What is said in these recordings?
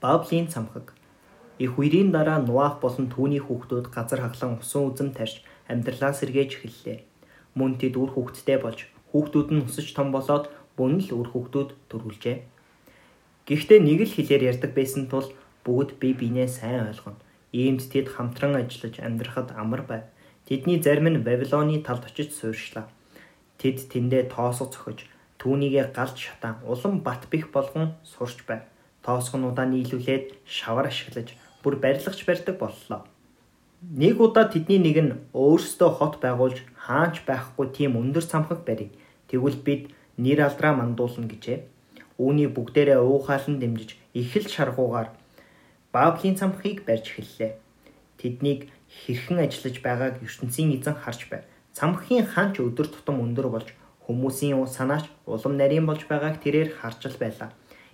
Баблийн цамхаг. Их үерийн дараа Нуах болон түүний хүүхдүүд газар хаглан усан үзэм тарьж амьдралаа сэргээж эхэллээ. Мөн тэд үр хүүхдтэй болж хүүхдүүд нь өсөж том болоод бүн л үр хүүхдүүд төрүүлжээ. Гэхдээ нэг л хэлээр ярьдаг байсан тул бүгд бие биенээ сайн ойлгоно. Иймд тэд хамтран ажиллаж амьдрахад амар байв. Тэдний зарим нь Вавилоны талд очиж суурьшлаа. Тэд тэндээ тоосго цохиж түүнийгээ галж шатаан улам бат бих болгон сурч байв тоосгонуудаа нийлүүлээд шавар ашиглаж бүр барилгач барьдаг боллоо. Нэг удаа тэдний нэг нь өөрсдөө хот байгуулж хаач байхгүй тийм өндөр цамхаг барь. Тэгвэл бид нэр алдраа мандуулна гэжээ. Үүний бүгдээрээ уухаалан дэмжиж их л шаргуугаар Баблийн цамхыг барьж эхэллээ. Тэднийг хэрхэн ажиллаж байгааг ертөнцийн эзэн харж байв. Цамхгийн ханч өдөр тутам өндөр болж хүмүүсийн санаач улам нарийн болж байгааг тэрээр харж л байлаа.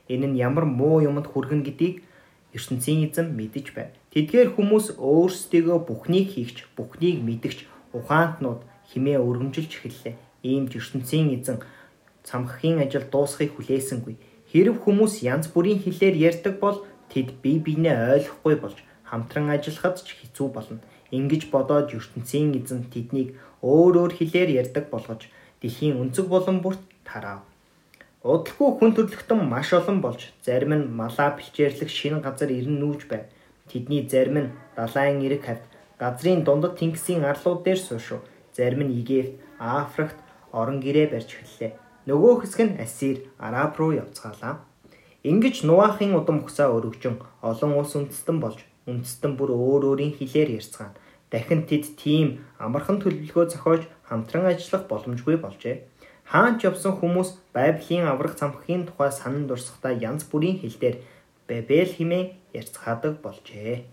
Энэ нь ямар муу юмд хүргэн гэдгийг ертөнцийн эзэн мэдэж байв. Тэдгээр хүмүүс өөрсдийгөө бүхнийг хийгч, бүхнийг мэдгч ухаантнууд химээ өргөмжилж эхэллээ. Ийм ертөнцийн эзэн цамхгийн ажил дуусхийг хүлээсэнгүй. Хэрв хүмүүс янз бүрийн хэлээр ярьдаг бол тэд бие биенээ ойлгохгүй болж хамтран ажиллахад ч хэцүү болно. Ингэж бодоод ертөнцийн эзэн тэднийг өөр өөр хэлээр ярьдаг болгож дэлхийн өнцөг болон бүрт тарав. Удалгүй хүн төрлөختөн маш олон болж зарим нь малаа бэлчээрлэх шинэ газар ирэн нүүж байв. Тэдний зарим нь далайн эрэг хавьд газрын дундад тэнгисийн арлууд дээр суушив. Зарим нь Египт, Африкт орон гэрээ барьж эхэллээ. Нөгөө хэсэг нь Ассир, Араб руу явцгаалаа. Ингиж Нуахын удам хусаа өргөжин олон улс үндэстэн болж үндэстэн бүр өөр өөрийн хэлээр ярьцгаана. Дахин тэд тийм амархан төлөвлөгөө зохиож хамтран ажиллах боломжгүй болжээ. Хаанч явсан хүмүүс Байблийн аврах цамхгийн тухай санан дурсахдаа янз бүрийн хэлээр Бабел хэмээн ярьцгаадаг болжээ.